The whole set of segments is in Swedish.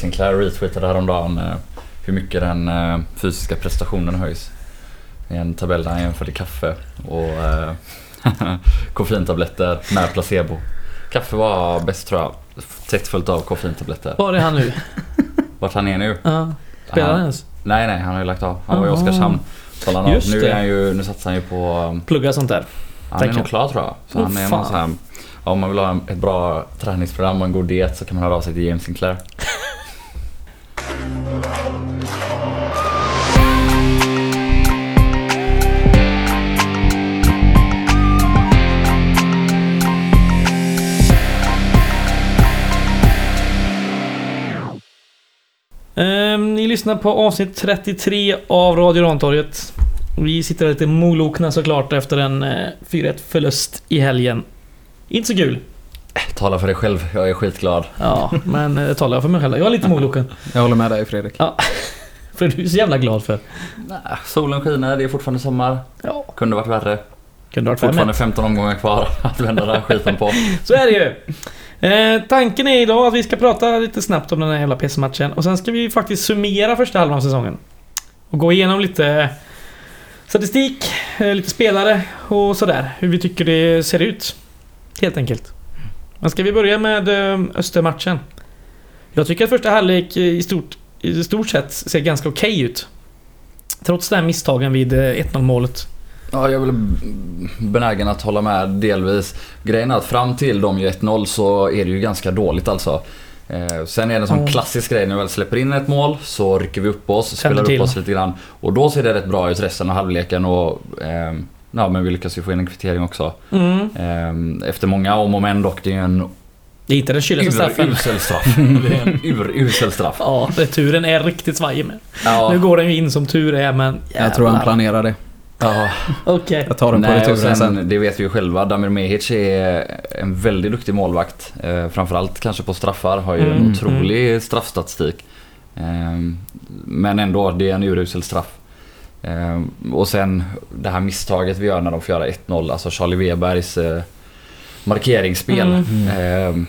Sinclair retweetade häromdagen eh, hur mycket den eh, fysiska prestationen höjs. I en tabell där han jämförde kaffe och eh, koffeintabletter med placebo. Kaffe var bäst tror jag. Tätt följt av koffeintabletter. Var är han nu? Vart han är nu? Ja. Spelar han ens? Nej, nej, han har ju lagt av. Han var i. Oskarshamn. Just nu, är han ju, nu satsar han ju på... Plugga sånt där. Han är nog klar tror jag. Så Åh, han är någon så här, om man vill ha ett bra träningsprogram och en god diet så kan man höra av sig till James Sinclair. Ehm, ni lyssnar på avsnitt 33 av Radio Rantorget. Vi sitter lite molokna såklart efter en eh, 4-1 förlust i helgen. Inte så kul. Tala för dig själv, jag är skitglad. Ja, men eh, det talar jag för mig själv. Jag är lite moloken. Jag håller med dig Fredrik. För du är så jävla glad för. Nej, solen skiner, det är fortfarande sommar. Ja, Kunde varit värre. kunde varit Fortfarande 15 omgångar kvar att vända den här skiten på. Så är det ju. Eh, tanken är idag att vi ska prata lite snabbt om den här jävla PC-matchen och sen ska vi faktiskt summera första halvan av säsongen. Och gå igenom lite eh, statistik, eh, lite spelare och sådär. Hur vi tycker det ser ut. Helt enkelt. Men ska vi börja med eh, Östermatchen? Jag tycker att första halvlek i stort, i stort sett ser ganska okej ut. Trots den här misstagen vid 1-0 målet. Ja, jag är väl benägen att hålla med delvis. Grejen är att fram till de gör 1-0 så är det ju ganska dåligt alltså. Eh, sen är det en sån Mm. klassisk grej när vi väl släpper in ett mål så rycker vi upp oss, Tänder spelar till. upp oss lite grann. Och då ser det rätt bra ut resten av halvleken och eh, ja, men vi lyckas ju få in en kvittering också. Mm. Eh, efter många om och men dock, det är ju en Det är inte den kyligaste straffen. urusel straff. Det är en urusel straff. Ja, returen är riktigt svajig med. Ja, Nu går den ju in som tur är, men Jag tror han jävlar. planerar det. Ja. Okej. Jag tar den på Nej, returen sen, sen. det vet vi ju själva. Damir Mehic är en väldigt duktig målvakt. Eh, framförallt kanske på straffar. Har ju en Mm, otrolig straffstatistik. Eh, men ändå, det är en urusel straff. Eh, och sen det här misstaget vi gör när de får göra 1-0. Alltså Charlie Webergs eh, markeringsspel. Mm. Eh,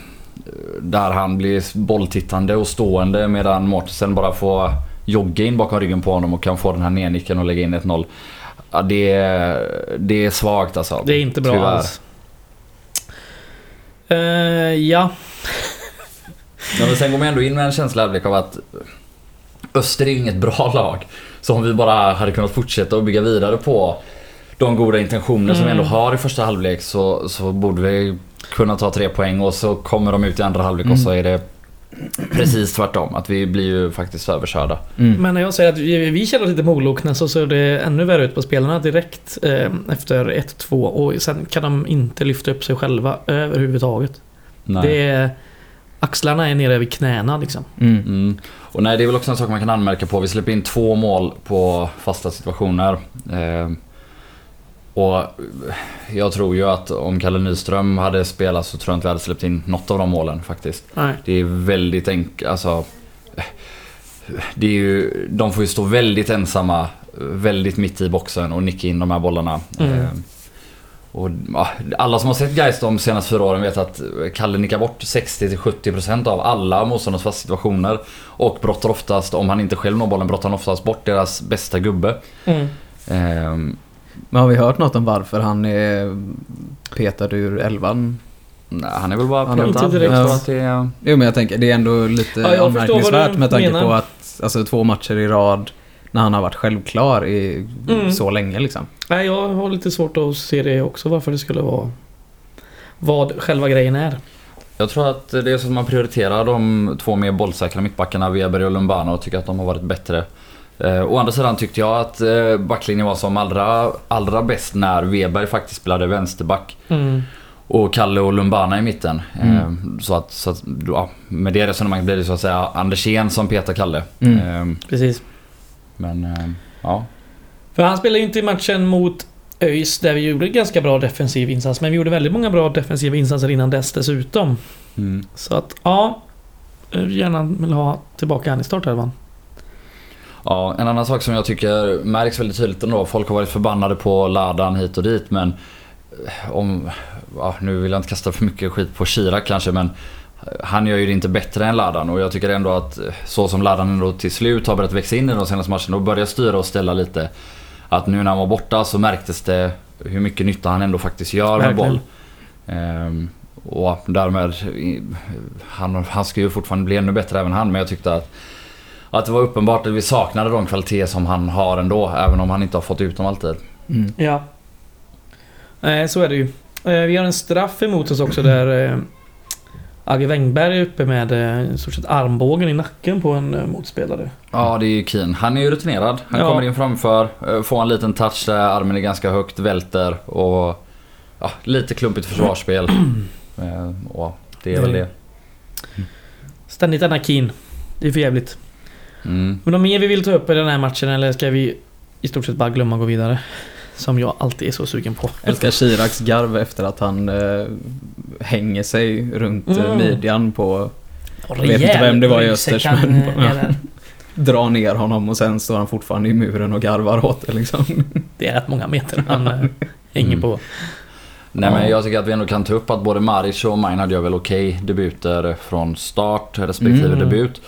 där han blir bolltittande och stående medan Mortensen bara får jogga in bakom ryggen på honom och kan få den här nednicken och lägga in 1-0. Ja, det, är, det är svagt alltså. Det är inte bra Tyvärr. alls. Eh, ja. Ja, men sen går man ändå in med en känsla halvlek av att Öster är inget bra lag. Så om vi bara hade kunnat fortsätta och bygga vidare på de goda intentioner som vi ändå Mm. har i första halvlek så, så borde vi kunna ta tre poäng och så kommer de ut i andra halvlek och så är det precis tvärtom. Att vi blir ju faktiskt överkörda. Mm. Men när jag säger att vi, vi känner oss lite molokna så ser det ännu värre ut på spelarna direkt eh, efter 1-2 och sen kan de inte lyfta upp sig själva överhuvudtaget. Nej. Det är... Axlarna är nere vid knäna liksom. Mm. Mm. Och nej, det är väl också en sak man kan anmärka på. Vi släpper in två mål på fasta situationer. Eh, och jag tror ju att om Kalle Nyström hade spelat så tror jag inte vi hade släppt in något av de målen faktiskt. Nej. Det är väldigt enkelt, alltså... Det är ju, de får ju stå väldigt ensamma, väldigt mitt i boxen och nicka in de här bollarna. Mm. Eh, och, alla som har sett Gais de senaste fyra åren vet att Kalle nickar bort 60-70% av alla motståndarnas fasta situationer. Och brottar oftast, om han inte själv når bollen, brottar han oftast bort deras bästa gubbe. Mm. Ehm, Men har vi hört något om varför han är petad ur elvan? nej, han är väl bara petad. inte direkt- tror att det är... Jo men jag tänker, det är ändå lite Ja, anmärkningsvärt med tanke menar. på att alltså, två matcher i rad när han har varit självklar i Mm. så länge liksom. Nej, jag har lite svårt att se det också varför det skulle vara... Vad själva grejen är. Jag tror att det är så att man prioriterar de två mer bollsäkra mittbackarna, Weber och Lumbano, och tycker att de har varit bättre. Eh, å andra sidan tyckte jag att eh, backlinjen var som allra, allra bäst när Weber faktiskt spelade vänsterback. Mm. Och Kalle och Lumbana i mitten. Mm. Eh, så att, så att ja, med det resonemanget blir det så att säga Andersén som petar Kalle. Mm. Eh, Precis. men eh, ja. För han spelade ju inte i matchen mot ÖIS där vi gjorde ganska bra defensiv insats. Men vi gjorde väldigt många bra defensiva insatser innan dess dessutom. Mm. Så att ja... Gärna vill ha tillbaka han i startelvan. Ja, en annan sak som jag tycker märks väldigt tydligt ändå. Folk har varit förbannade på Ladan hit och dit men eh, om... Ja, nu vill jag inte kasta för mycket skit på Chirac kanske men han gör ju det inte bättre än Ladan och jag tycker ändå att eh, så som Ladan ändå till slut har börjat växa in i de senaste matcherna och börjar styra och ställa lite. Att nu när han var borta så märktes det hur mycket nytta han ändå faktiskt gör med boll. Ehm, och därmed, han, han ska ju fortfarande bli ännu bättre även han men jag tyckte att att det var uppenbart att vi saknade de kvaliteter som han har ändå, även om han inte har fått ut dem alltid. Mm. Ja. Nej, så är det ju. Eh, Vi har en straff emot oss också där eh, Agge Wängberg är uppe med eh, stort sett armbågen i nacken på en eh, motspelare. Ja, det är ju Keen. Han är ju rutinerad. Han Ja. kommer in framför, eh, får en liten touch där armen är ganska högt, välter och ja, lite klumpigt försvarsspel. Eh, och det är väl det. Ständigt denna Keen. Det är för jävligt. Mm. Men något mer vi vill ta upp i den här matchen eller ska vi i stort sett bara glömma och gå vidare? Som jag alltid är så sugen på. Älskar Chiraks garv efter att han eh, hänger sig runt eh, Mm. midjan på... Jag vet inte vem det var i Östers, men- Drar ner honom och sen står han fortfarande i muren och garvar åt det liksom. Det är rätt många meter han eh, hänger Mm. på. Nej men Ja. jag tycker att vi ändå kan ta upp att både Maric och Maynard gör väl okej debuter från start respektive Mm. debut.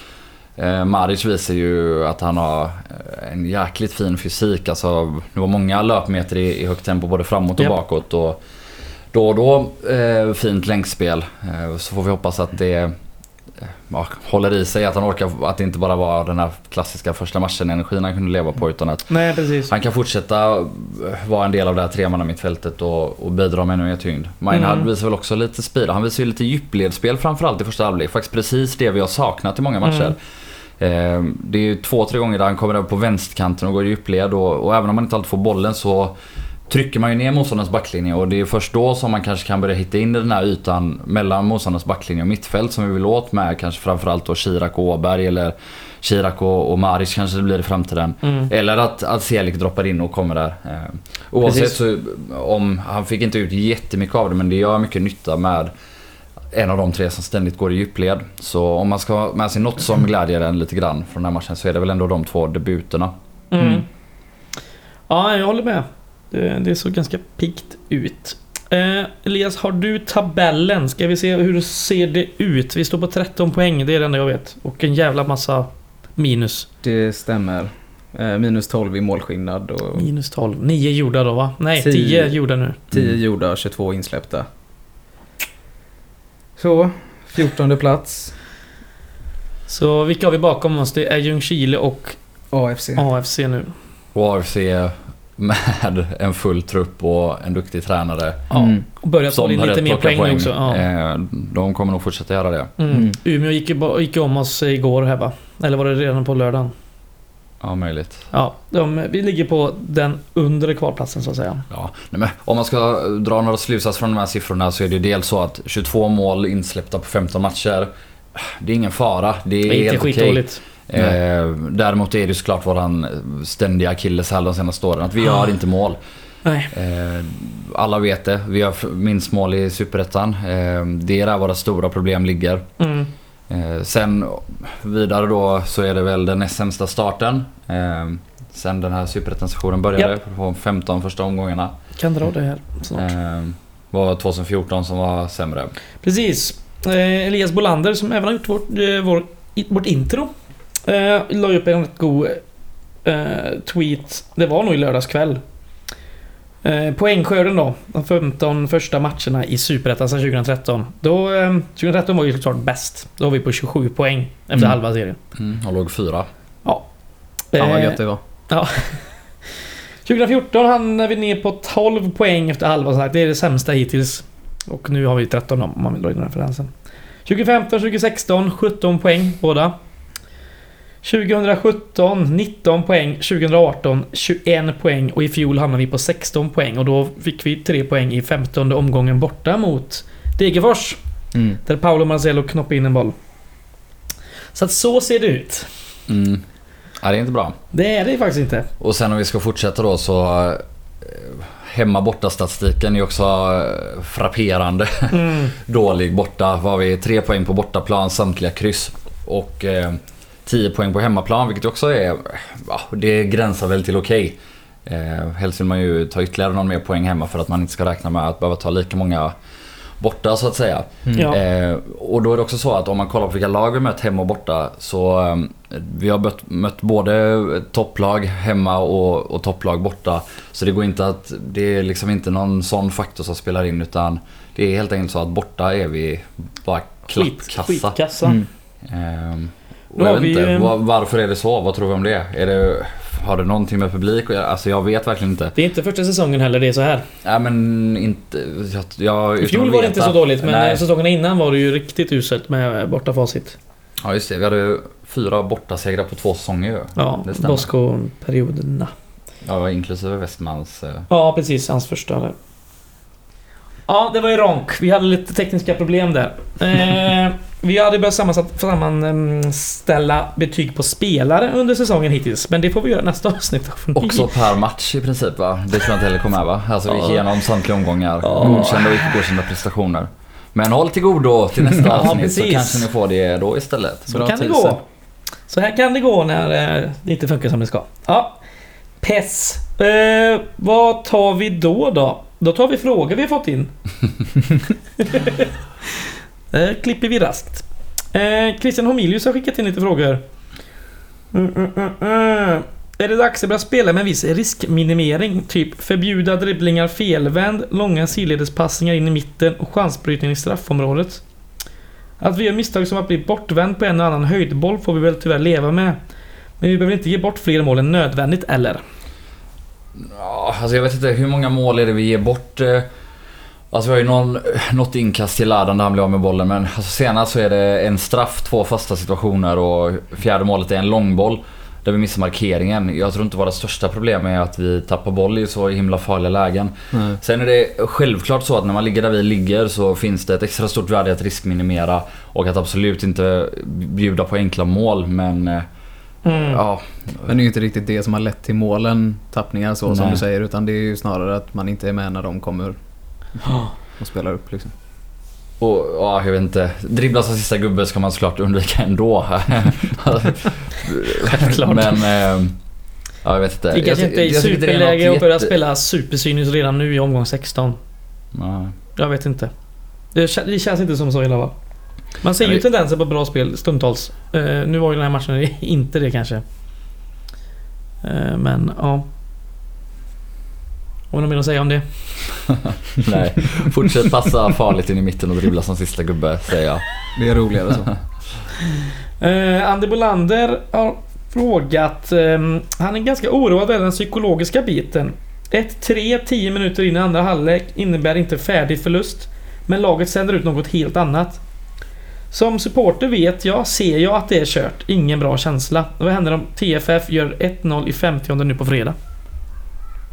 Eh, Maric visar ju att han har eh, en jäkligt fin fysik. Alltså, det var många löpmeter i, i högt tempo både framåt och Japp. bakåt. Och då och då eh, fint längdspel. Eh, så får vi hoppas att det eh, ja, håller i sig. Att han orkar, att det inte bara var den här klassiska första matchen-energin han kunde leva på. Utan att Nej, precis. han kan fortsätta eh, vara en del av det här tremanna mittfältet och, och bidra med ännu mer tyngd. Maynard Mm. visar väl också lite speed. Han visar ju lite djupledsspel framförallt i första halvlek. Faktiskt precis det vi har saknat i många matcher. Mm. Eh, det är ju två, tre gånger där han kommer över på vänsterkanten och går i djupled och, och även om man inte alltid får bollen så trycker man ju ner motståndarens backlinje och det är först då som man kanske kan börja hitta in i den här ytan mellan motståndarens backlinje och mittfält som vi vill åt med kanske framförallt då Chirac och Åberg eller Chirac och, och Maric kanske det blir i framtiden. Mm. Eller att, att Selik droppar in och kommer där. Eh, oavsett Precis. så om han fick inte ut jättemycket av det men det gör mycket nytta med en av de tre som ständigt går i djupled. Så om man ska ha med sig något som glädjer en lite grann från den här matchen så är det väl ändå de två debuterna. Mm. Mm. Ja, jag håller med. Det, det såg ganska pikt ut. Eh, Elias, har du tabellen? Ska vi se hur ser det ut? Vi står på 13 poäng, det är det enda jag vet. Och en jävla massa minus. Det stämmer. Eh, minus 12 i målskillnad och Minus 12. 9 gjorda då va? Nej, 10 Tio. gjorda nu. 10 Mm. gjorda, 22 insläppta. Så, 14 plats. Så vilka har vi bakom oss? Det är Ljungskile och AFC. AFC nu. Och AFC med en full trupp och en duktig tränare. Ja. Mm. Och börjat få lite mer poäng, nu också. Ja. Eh, De kommer nog fortsätta göra det. Mm. Mm. Umeå gick ju om oss igår här va? Eller var det redan på lördagen? Ja, möjligt. Ja, de, vi ligger på den undre kvalplatsen så att säga. Ja, nej men om man ska dra några slutsatser från de här siffrorna så är det ju dels så att 22 mål insläppta på 15 matcher. Det är ingen fara. Det är Det är inte helt skitdåligt. Eh, däremot är det ju såklart våran ständiga akilleshäl de senaste åren. Att vi gör inte mål. Nej. Eh, alla vet det. Vi har f- minst mål i Superettan. Eh, det är där våra stora problem ligger. Mm. Eh, sen vidare då så är det väl den näst sämsta starten. Eh, sen den här Superettan-sessionen började. Japp. På 15 första omgångarna. Kan dra det här snart. Eh, var 2014 som var sämre. Precis. Elias Bolander som även har gjort vårt, vår, vårt intro. Eh, la upp en rätt god tweet. Det var nog i lördags kväll. Eh, poängskörden då. De 15 första matcherna i Superettan sedan 2013. Då, eh, 2013 var ju såklart bäst. Då var vi på 27 poäng efter Mm. halva serien. Mm, och låg fyra. Fan vad Eh, gött det var. 2014 hamnade vi ner på 12 poäng efter halva sagt. Det är det sämsta hittills. Och nu har vi 13 om man vill dra in referensen. 2015, 2016 17 poäng båda. 2017 19 poäng, 2018 21 poäng och i fjol hamnade vi på 16 poäng och då fick vi 3 poäng i 15 omgången borta mot Degerfors. Mm. Där Paolo Marcelo knoppade in en boll. Så att så ser det ut. Mm. Ja, det är inte bra. Det är det faktiskt inte. Och sen om vi ska fortsätta då så eh, Hemma borta statistiken är också eh, frapperande Mm. dålig borta. Var vi tre poäng på bortaplan, samtliga kryss. Och eh, 10 poäng på hemmaplan vilket också är... Ja, det gränsar väl till okej. Eh, helst vill man ju ta ytterligare någon mer poäng hemma för att man inte ska räkna med att behöva ta lika många borta så att säga. Mm. Ja. Eh, och då är det också så att om man kollar på vilka lag vi mött hemma och borta så eh, vi har mött, mött både topplag hemma och, och topplag borta. Så det går inte att, det är liksom inte någon sån faktor som spelar in utan det är helt enkelt så att borta är vi bara klappkassa. Skitkassa. Mm. Ehm, Då jag vet vi inte, varför är det så? Vad tror vi om det? Är det har det någonting med publik? Alltså jag vet verkligen inte. Det är inte första säsongen heller det är så här. Nej men inte... Jag, jag, I fjol var det inte så dåligt men Nej. säsongerna innan var det ju riktigt uselt med borta facit. Ja just det, vi hade fyra bortasegrar på två säsonger ju. Ja. Bosko-perioderna. Ja, inklusive Westmans. eh, Ja, precis. Hans första där. Ja, det var ju Ronk. Vi hade lite tekniska problem där. Eh, vi hade börjat sammanställa betyg på spelare under säsongen hittills. Men det får vi göra nästa avsnitt. Också per match i princip va? Det tror jag inte heller kommer med va? Alltså vi gick igenom samtliga omgångar. Godkända och icke godkända prestationer. Men håll till godo till nästa Ja, avsnitt så precis. kanske ni får det då istället. Så Bra kan det gå. Så här kan det gå när eh, det inte funkar som det ska. Ja. PES. Eh, vad tar vi då då? Då tar vi frågor vi har fått in. eh, klipper vi raskt. Eh, Christian Homilius har skickat in lite frågor. Mm, mm, mm, mm. Är det dags att börja spela med en viss riskminimering? Typ förbjuda dribblingar felvänd, långa sidledespassningar in i mitten och chansbrytning i straffområdet. Att vi gör misstag som att bli bortvänd på en och annan höjdboll får vi väl tyvärr leva med. Men vi behöver inte ge bort fler mål än nödvändigt, eller? Ja, alltså jag vet inte hur många mål är det vi ger bort? eh? Alltså vi har ju någon, något inkast till Ladan där han blir av med bollen men alltså senast så är det en straff, två fasta situationer och fjärde målet är en långboll. Där vi missar markeringen. Jag tror inte våra största problem är att vi tappar boll i så himla farliga lägen. Nej. Sen är det självklart så att när man ligger där vi ligger så finns det ett extra stort värde att riskminimera och att absolut inte bjuda på enkla mål men eh, Mm. ja. Men det är ju inte riktigt det som har lett till målen, tappningar så som Nej. du säger. Utan det är ju snarare att man inte är med när de kommer och spelar upp liksom. Och ja, jag vet inte. Dribbla som sista gubbe ska man såklart undvika ändå. Självklart. Men... Eh, ja, jag vet inte. Vi kanske inte är i superläge och börja jätte- spela supercyniskt redan nu i omgång 16. Nej. Jag vet inte. Det, det känns inte som så i alla fall. Man ser ju tendenser på bra spel stundtals. Eh, nu var ju den här matchen inte det kanske. Eh, men ja. Har du något mer att säga om det? Nej. Fortsätt passa farligt in i mitten och dribbla som sista gubbe, säger jag. Det är roligare så. Eh, Andy Bolander har frågat... ehm, han är ganska oroad över den psykologiska biten. 1-3 10 minuter in i andra halvlek innebär inte färdig förlust. Men laget sänder ut något helt annat. Som supporter vet jag, ser jag att det är kört. Ingen bra känsla. Vad händer om TFF gör 1-0 i 50 nu på fredag?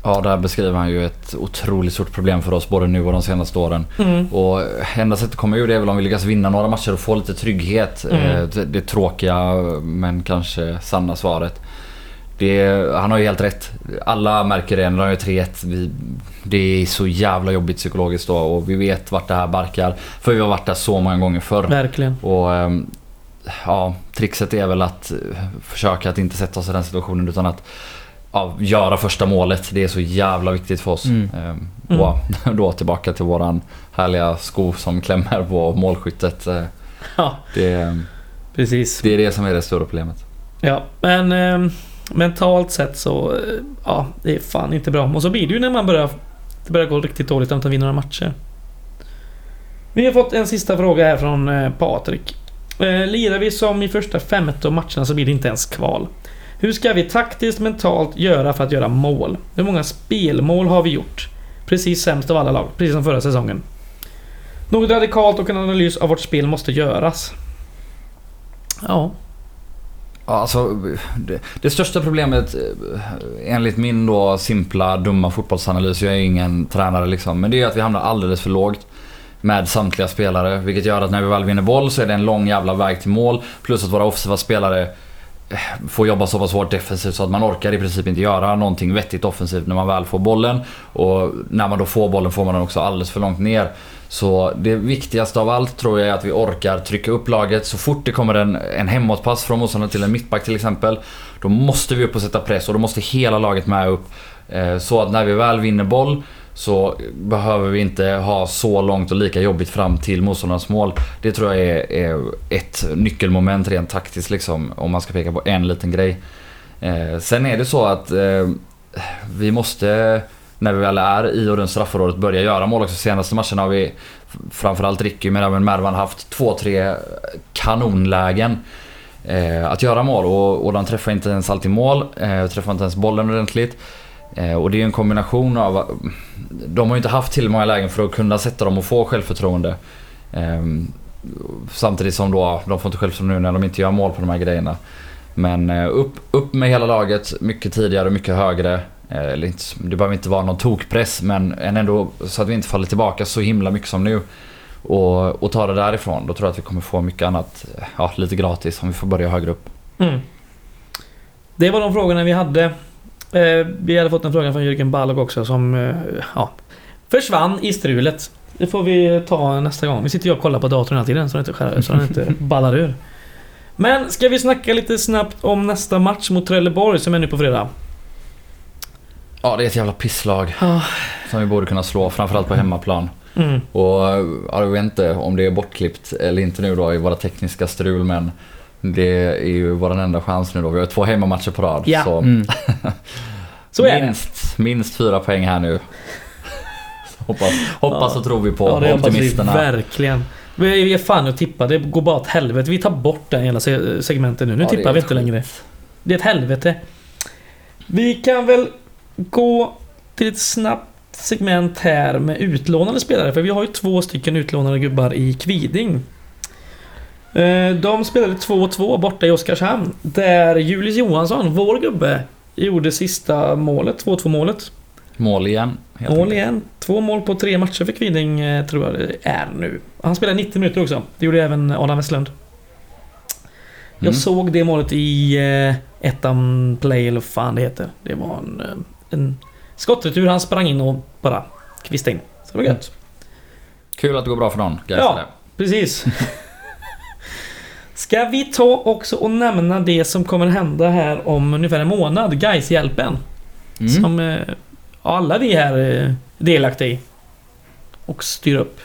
Ja, där beskriver han ju ett otroligt stort problem för oss både nu och de senaste åren. Mm. Och enda sättet att komma ur det är väl om vi lyckas vinna några matcher och få lite trygghet. Mm. Eh, Det, det tråkiga men kanske sanna svaret. Det, han har ju helt rätt. Alla märker det när de gör 3-1. Vi, det är så jävla jobbigt psykologiskt då och vi vet vart det här barkar. För vi har varit där så många gånger förr. Verkligen. Och ehm, ja, trixet är väl att eh, försöka att inte sätta oss i den situationen utan att ja, göra första målet. Det är så jävla viktigt för oss. Mm. Ehm, Mm. Och då tillbaka till våran härliga sko som klämmer på målskyttet. Eh, Ja, Det, precis. det är det som är det stora problemet. Ja, men eh, mentalt sett så... Eh, ja, det är fan inte bra. Och så blir det ju när man börjar... Det börjar gå riktigt dåligt och inte vinna några matcher. Vi har fått en sista fråga här från eh, Patrik. Eh, lirar vi som i första 15 matcherna så blir det inte ens kval. Hur ska vi taktiskt mentalt göra för att göra mål? Hur många spelmål har vi gjort? Precis sämst av alla lag, precis som förra säsongen. Något radikalt och en analys av vårt spel måste göras. Ja. Ja, Alltså, det, det största problemet eh, enligt min då simpla, dumma fotbollsanalys, jag är ingen tränare liksom, men det är att vi hamnar alldeles för lågt med samtliga spelare. Vilket gör att när vi väl vinner boll så är det en lång jävla väg till mål. Plus att våra offensiva spelare eh, får jobba så pass hårt defensivt så att man orkar i princip inte göra någonting vettigt offensivt när man väl får bollen. Och när man då får bollen får man den också alldeles för långt ner. Så det viktigaste av allt tror jag är att vi orkar trycka upp laget. Så fort det kommer en, en hemåtpass från motståndaren till en mittback till exempel. Då måste vi upp och sätta press och då måste hela laget med upp. Eh, så att när vi väl vinner boll så behöver vi inte ha så långt och lika jobbigt fram till motståndarnas mål. Det tror jag är, är ett nyckelmoment rent taktiskt liksom, om man ska peka på en liten grej. Eh, sen är det så att eh, vi måste, när vi väl är i och runt straffområdet, börja göra mål också. Senaste matchen har vi, framförallt Ricky men även Mervan, haft två, tre kanonlägen eh, att göra mål och, och de träffar inte ens alltid mål, eh, träffar inte ens bollen ordentligt. Eh, och det är en kombination av... De har ju inte haft till många lägen för att kunna sätta dem och få självförtroende. Eh, samtidigt som då, de får inte självförtroende nu när de inte gör mål på de här grejerna. Men eh, upp, upp med hela laget, mycket tidigare och mycket högre. Eh, det behöver inte vara någon tokpress men ändå så att vi inte faller tillbaka så himla mycket som nu. Och, och ta det därifrån. Då tror jag att vi kommer få mycket annat, ja lite gratis om vi får börja högre upp. Mm. Det var de frågorna vi hade. Eh, vi hade fått en fråga från Jürgen Balog också som eh, ja, försvann i strulet. Det får vi ta nästa gång. Vi sitter ju och kollar på datorn hela tiden så den inte, så den inte ballar ur. Men ska vi snacka lite snabbt om nästa match mot Trelleborg som är nu på fredag? Ja, det är ett jävla pisslag. Oh. Som vi borde kunna slå, framförallt på hemmaplan. Mm. Och jag vet inte om det är bortklippt eller inte nu då i våra tekniska strul men det är ju vår enda chans nu då. Vi har två hemmamatcher på rad. Ja. Så, mm. så minst, det. minst fyra poäng här nu. hoppas hoppas ja. och tror vi på ja, det optimisterna. Vi verkligen. Vi är fan att tippa. Det går bara åt helvete. Vi tar bort den hela segmentet nu. Nu ja, tippar vi inte längre. Det är ett helvete. Vi kan väl gå till ett snabbt segment här med utlånade spelare. För vi har ju två stycken utlånade gubbar i Kviding. Eh, de spelade 2-2 borta i Oskarshamn. Där Julius Johansson, vår gubbe, gjorde sista målet, 2-2 målet. Mål igen. Mål igen. Två mål på tre matcher för Kviding eh, tror jag det är nu. Han spelade 90 minuter också. Det gjorde även Adam Westlund. Jag mm. såg det målet i eh, ettan play eller vad fan det heter. Det var en, en skottretur. Han sprang in och bara kvistade in. Så det var gött. Kul att det går bra för någon. Ja, precis. Ska vi ta också och nämna det som kommer hända här om ungefär en månad? Gaishjälpen. Mm. Som eh, alla vi här är delaktiga i. Och styr upp.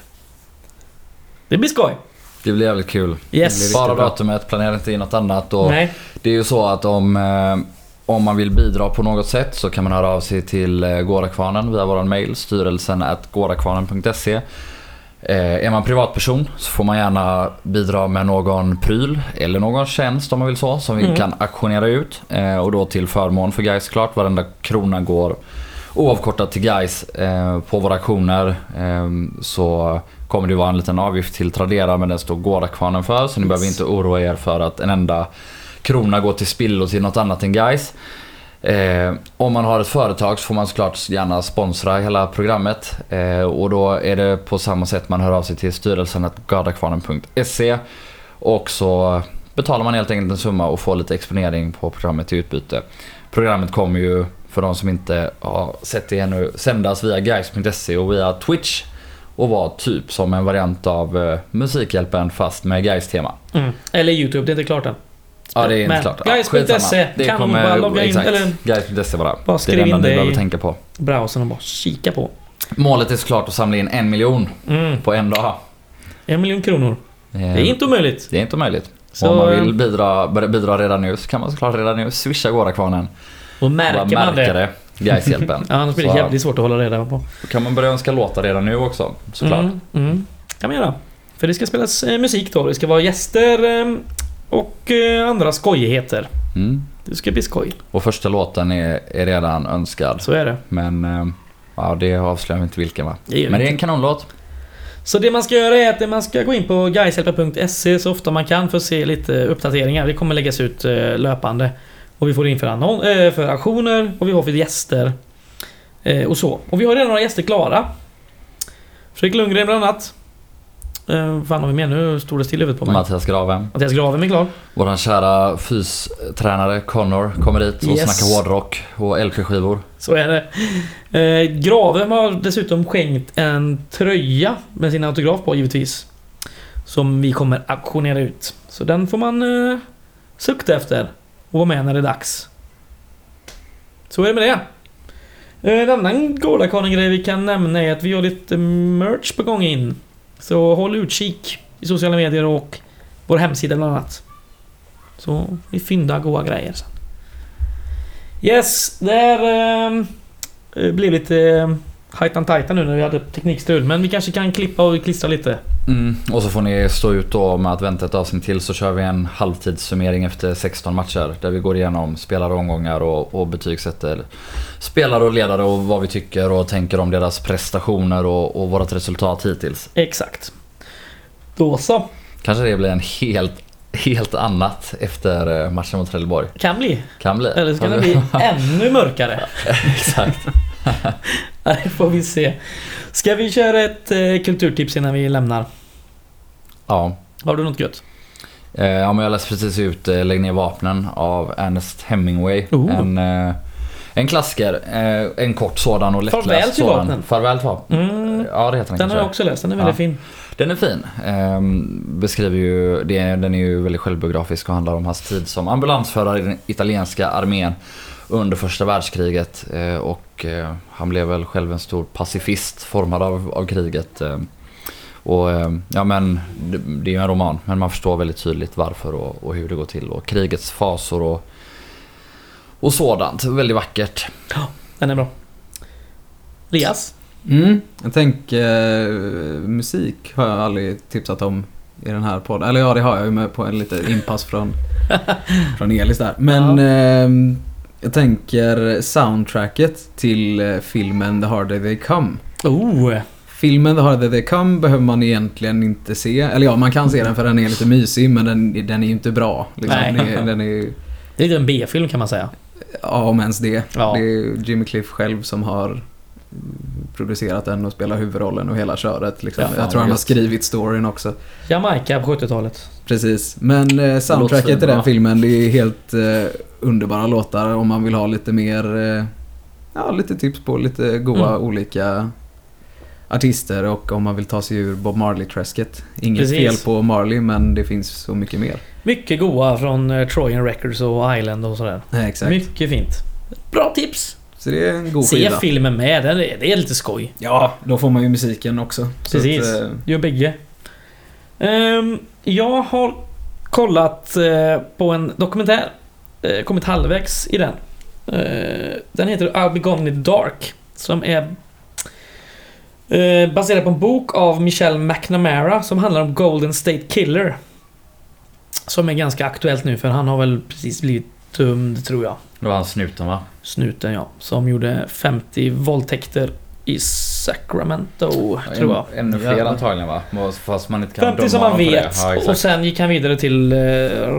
Det blir skoj. Det blir jävligt kul. Yes. Bara datumet, planera inte in något annat. Och Nej. Det är ju så att om, eh, om man vill bidra på något sätt så kan man höra av sig till eh, Gårdakvarnen via vår mail styrelsen gårdakvarnen.se Eh, är man privatperson så får man gärna bidra med någon pryl eller någon tjänst om man vill så som vi mm. kan auktionera ut. Eh, och då till förmån för guys klart. Varenda krona går oavkortat till guys eh, på våra auktioner. Så kommer det vara en liten avgift till Tradera men den står Gårdakvarnen för. Så ni yes. behöver inte oroa er för att en enda krona går till spillo till något annat än guys. Eh, om man har ett företag så får man såklart gärna sponsra hela programmet. Eh, och då är det på samma sätt man hör av sig till styrelsen gardakvarnen.se. Och så betalar man helt enkelt en summa och får lite exponering på programmet i utbyte. Programmet kommer ju, för de som inte har sett det ännu, sändas via guys.se och via Twitch. Och vara typ som en variant av eh, Musikhjälpen fast med Guys-tema. Mm. Eller YouTube, det är inte klart än. Ja, det är inte klart. Guys.se kan kommer, bara logga in. Exakt. Eller Guys.se bara. bara det är det enda ni behöver tänka på. Browsern och bara kika på. Målet är såklart att samla in en miljon mm. på en dag. En miljon kronor. Det är inte omöjligt. Det är inte omöjligt. Så, om man vill bidra, bidra redan nu så kan man såklart redan nu swisha Gårdakvarnen. Och märker man det. det Gaishjälpen. ja, annars blir det jävligt svårt att hålla reda på. Då kan man börja önska låtar redan nu också, såklart. Mm, mm. kan man göra. För det ska spelas eh, musik då. Det ska vara gäster eh, och eh, andra skojigheter. Mm. Det ska bli skoj. Och första låten är, är redan önskad. Så är det. Men eh, ja, det avslöjar vi inte vilken va? Det Men det är en kanonlåt. Så det man ska göra är att man ska gå in på guyshelpa.se så ofta man kan för att se lite uppdateringar. Det kommer läggas ut eh, löpande. Och vi får in för, annon- för auktioner och vi har för gäster. Och så. Och vi har redan några gäster klara. Fredrik Lundgren bland annat. Uh, fan har vi mer nu? Står det still huvudet på mig? Mattias Graven. Mattias Graven är klar. Våran kära fystränare Connor kommer hit och yes. snackar hårdrock och LP-skivor. Så är det. Uh, Graven har dessutom skänkt en tröja med sin autograf på givetvis. Som vi kommer auktionera ut. Så den får man uh, sukta efter och vara med när det är dags. Så är det med det. Eh, En annan Gårdakanen-grej vi kan nämna är att vi har lite merch på gång in. Så håll utkik i sociala medier och vår hemsida bland annat. Så vi fyndar goda grejer sen. Yes, det här eh, blev lite eh, hajtan tajtan nu när vi hade teknikstrul. Men vi kanske kan klippa och klistra lite. Mm. Och så får ni stå ut då med att vänta ett avsnitt till så kör vi en halvtidssummering efter 16 matcher. Där vi går igenom spelare och omgångar och, och betygsätter spelare och ledare och vad vi tycker och tänker om deras prestationer och, och vårt resultat hittills. Exakt. Då så. Kanske det blir en helt, helt annat efter eh, matchen mot Trelleborg. Kan bli. Kan bli. Eller så kan det bli ännu mörkare. Exakt. Det får vi se. Ska vi köra ett eh, kulturtips innan vi lämnar? Ja. Har du något gött? Eh, ja men jag läste precis ut eh, Lägg ner vapnen av Ernest Hemingway. Oh. En, eh, en klassiker. Eh, en kort sådan och lättläst Farväl till sådan. vapnen. Farväl till vapnen. Mm, Ja det heter den den har jag också läst. Den är väldigt Ja. fin. Den är fin. Ehm, beskriver ju, den är ju väldigt självbiografisk och handlar om hans tid som ambulansförare i den italienska armén under första världskriget. Eh, och eh, han blev väl själv en stor pacifist formad av, av kriget. Eh, och eh, ja men det, är ju en roman men man förstår väldigt tydligt varför och, och hur det går till och krigets fasor och, och sådant. Väldigt vackert. Den är bra. Rias? Mm, jag tänker eh, musik har jag aldrig tipsat om i den här podden. Eller ja, det har jag ju med på en liten inpass från, från Elis där. Men ehm, jag tänker soundtracket till eh, filmen The Harder They Come. Oh! Filmen The Harder They Come behöver man egentligen inte se. Eller ja, man kan se den för den är lite mysig men den, den är ju inte bra. Liksom. Nej. Den, är, den är ju, Det är en B-film kan man säga. ja om ens det. Ja. Det är Jimmy Cliff själv som har producerat den och spelar huvudrollen och hela köret. Liksom. Ja, jag tror han har skrivit storyn också. Jamaica på 70-talet. Precis. Men eh, soundtracket i den filmen, det är helt eh, underbara låtar om man vill ha lite mer, eh, ja lite tips på lite goa Mm. olika artister och om man vill ta sig ur Bob Marley-träsket. Inget Precis. fel på Marley men det finns så mycket mer. Mycket goa från eh, Trojan Records och Island och sådär. Nej, exakt. Mycket fint. Bra tips! Så det är en god Se skiva. filmen med, det är, det är lite skoj. Ja, då får man ju musiken också. Så Precis. Att, eh, Gör bägge. Ehm, jag har kollat eh, på en dokumentär. Uh, kommit halvvägs i den. Eh, den heter I'll be gone in the dark. Som är eh, baserad på en bok av Michelle McNamara som handlar om Golden State Killer. Som är ganska aktuellt nu för han har väl precis blivit dömd tror jag. Det var han snuten va? Snuten ja. Som gjorde 50 våldtäkter i Sacramento, tror jag. Ännu fler Jävlar. antagligen va? Fast man inte kan 50 döma som man vet. Ja, och sen gick han vidare till eh,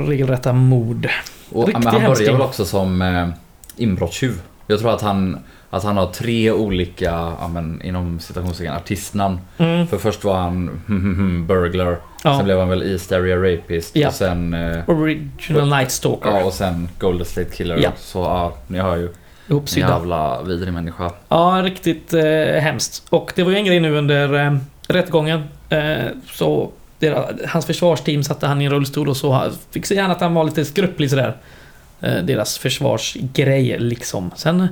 regelrätta mord. Och, Riktig men han börjar väl också som eh, inbrottstjuv. Jag tror att han, att han har tre olika, ja, men, inom citationstecken, artistnamn. Mm. För först var han burglar, Ja. sen blev han väl East Area Rapist Ja. och sen eh, Original Night Stalker. Ja, och sen Golden State Killer. Ja. Så ja, ni hör ju. Ihopsydda. jävla vidrig människa. Ja, riktigt eh, hemskt. Och det var ju en grej nu under eh, rättegången. Eh, så deras, hans försvarsteam satte han i en rullstol och så fick se gärna att han var lite skrupplig sådär. Eh, deras försvarsgrej liksom. Sen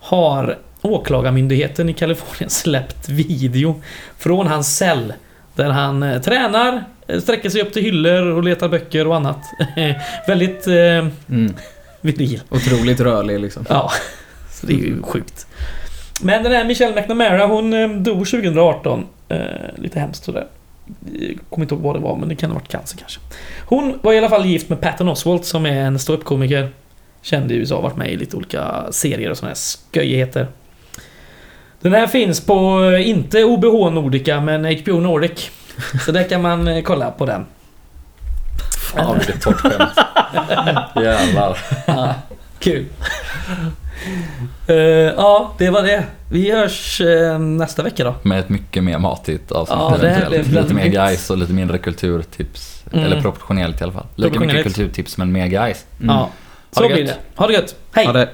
har Åklagarmyndigheten i Kalifornien släppt video från hans cell. Där han eh, tränar, eh, sträcker sig upp till hyllor och letar böcker och annat. Väldigt eh, mm, viril. otroligt rörlig liksom. Ja, så det är ju sjukt. Men den här Michelle McNamara, hon dog 2018. Eh, lite hemskt sådär. Kommer inte ihåg vad det var, men det kan ha varit cancer kanske. Hon var i alla fall gift med Patton Oswalt som är en ståuppkomiker. Känd i USA, varit med i lite olika serier och sådana här sköjigheter. Den här finns på, eh, inte OBH Nordica, men HBO Nordic. Så där kan man eh, kolla på den. Fan vilket torrt skämt. Jävlar. Ja, kul. Eh, ja, det var det. Vi hörs eh, nästa vecka då. Med ett mycket mer matigt avsnitt Ja, det eventuellt. Lite mer guys och lite mindre kulturtips. Mm. Eller proportionellt i alla fall. Lika mycket kulturtips men mer guys. Mm. Ja, Ha så det blir gött. det. Ha det gött. Hej!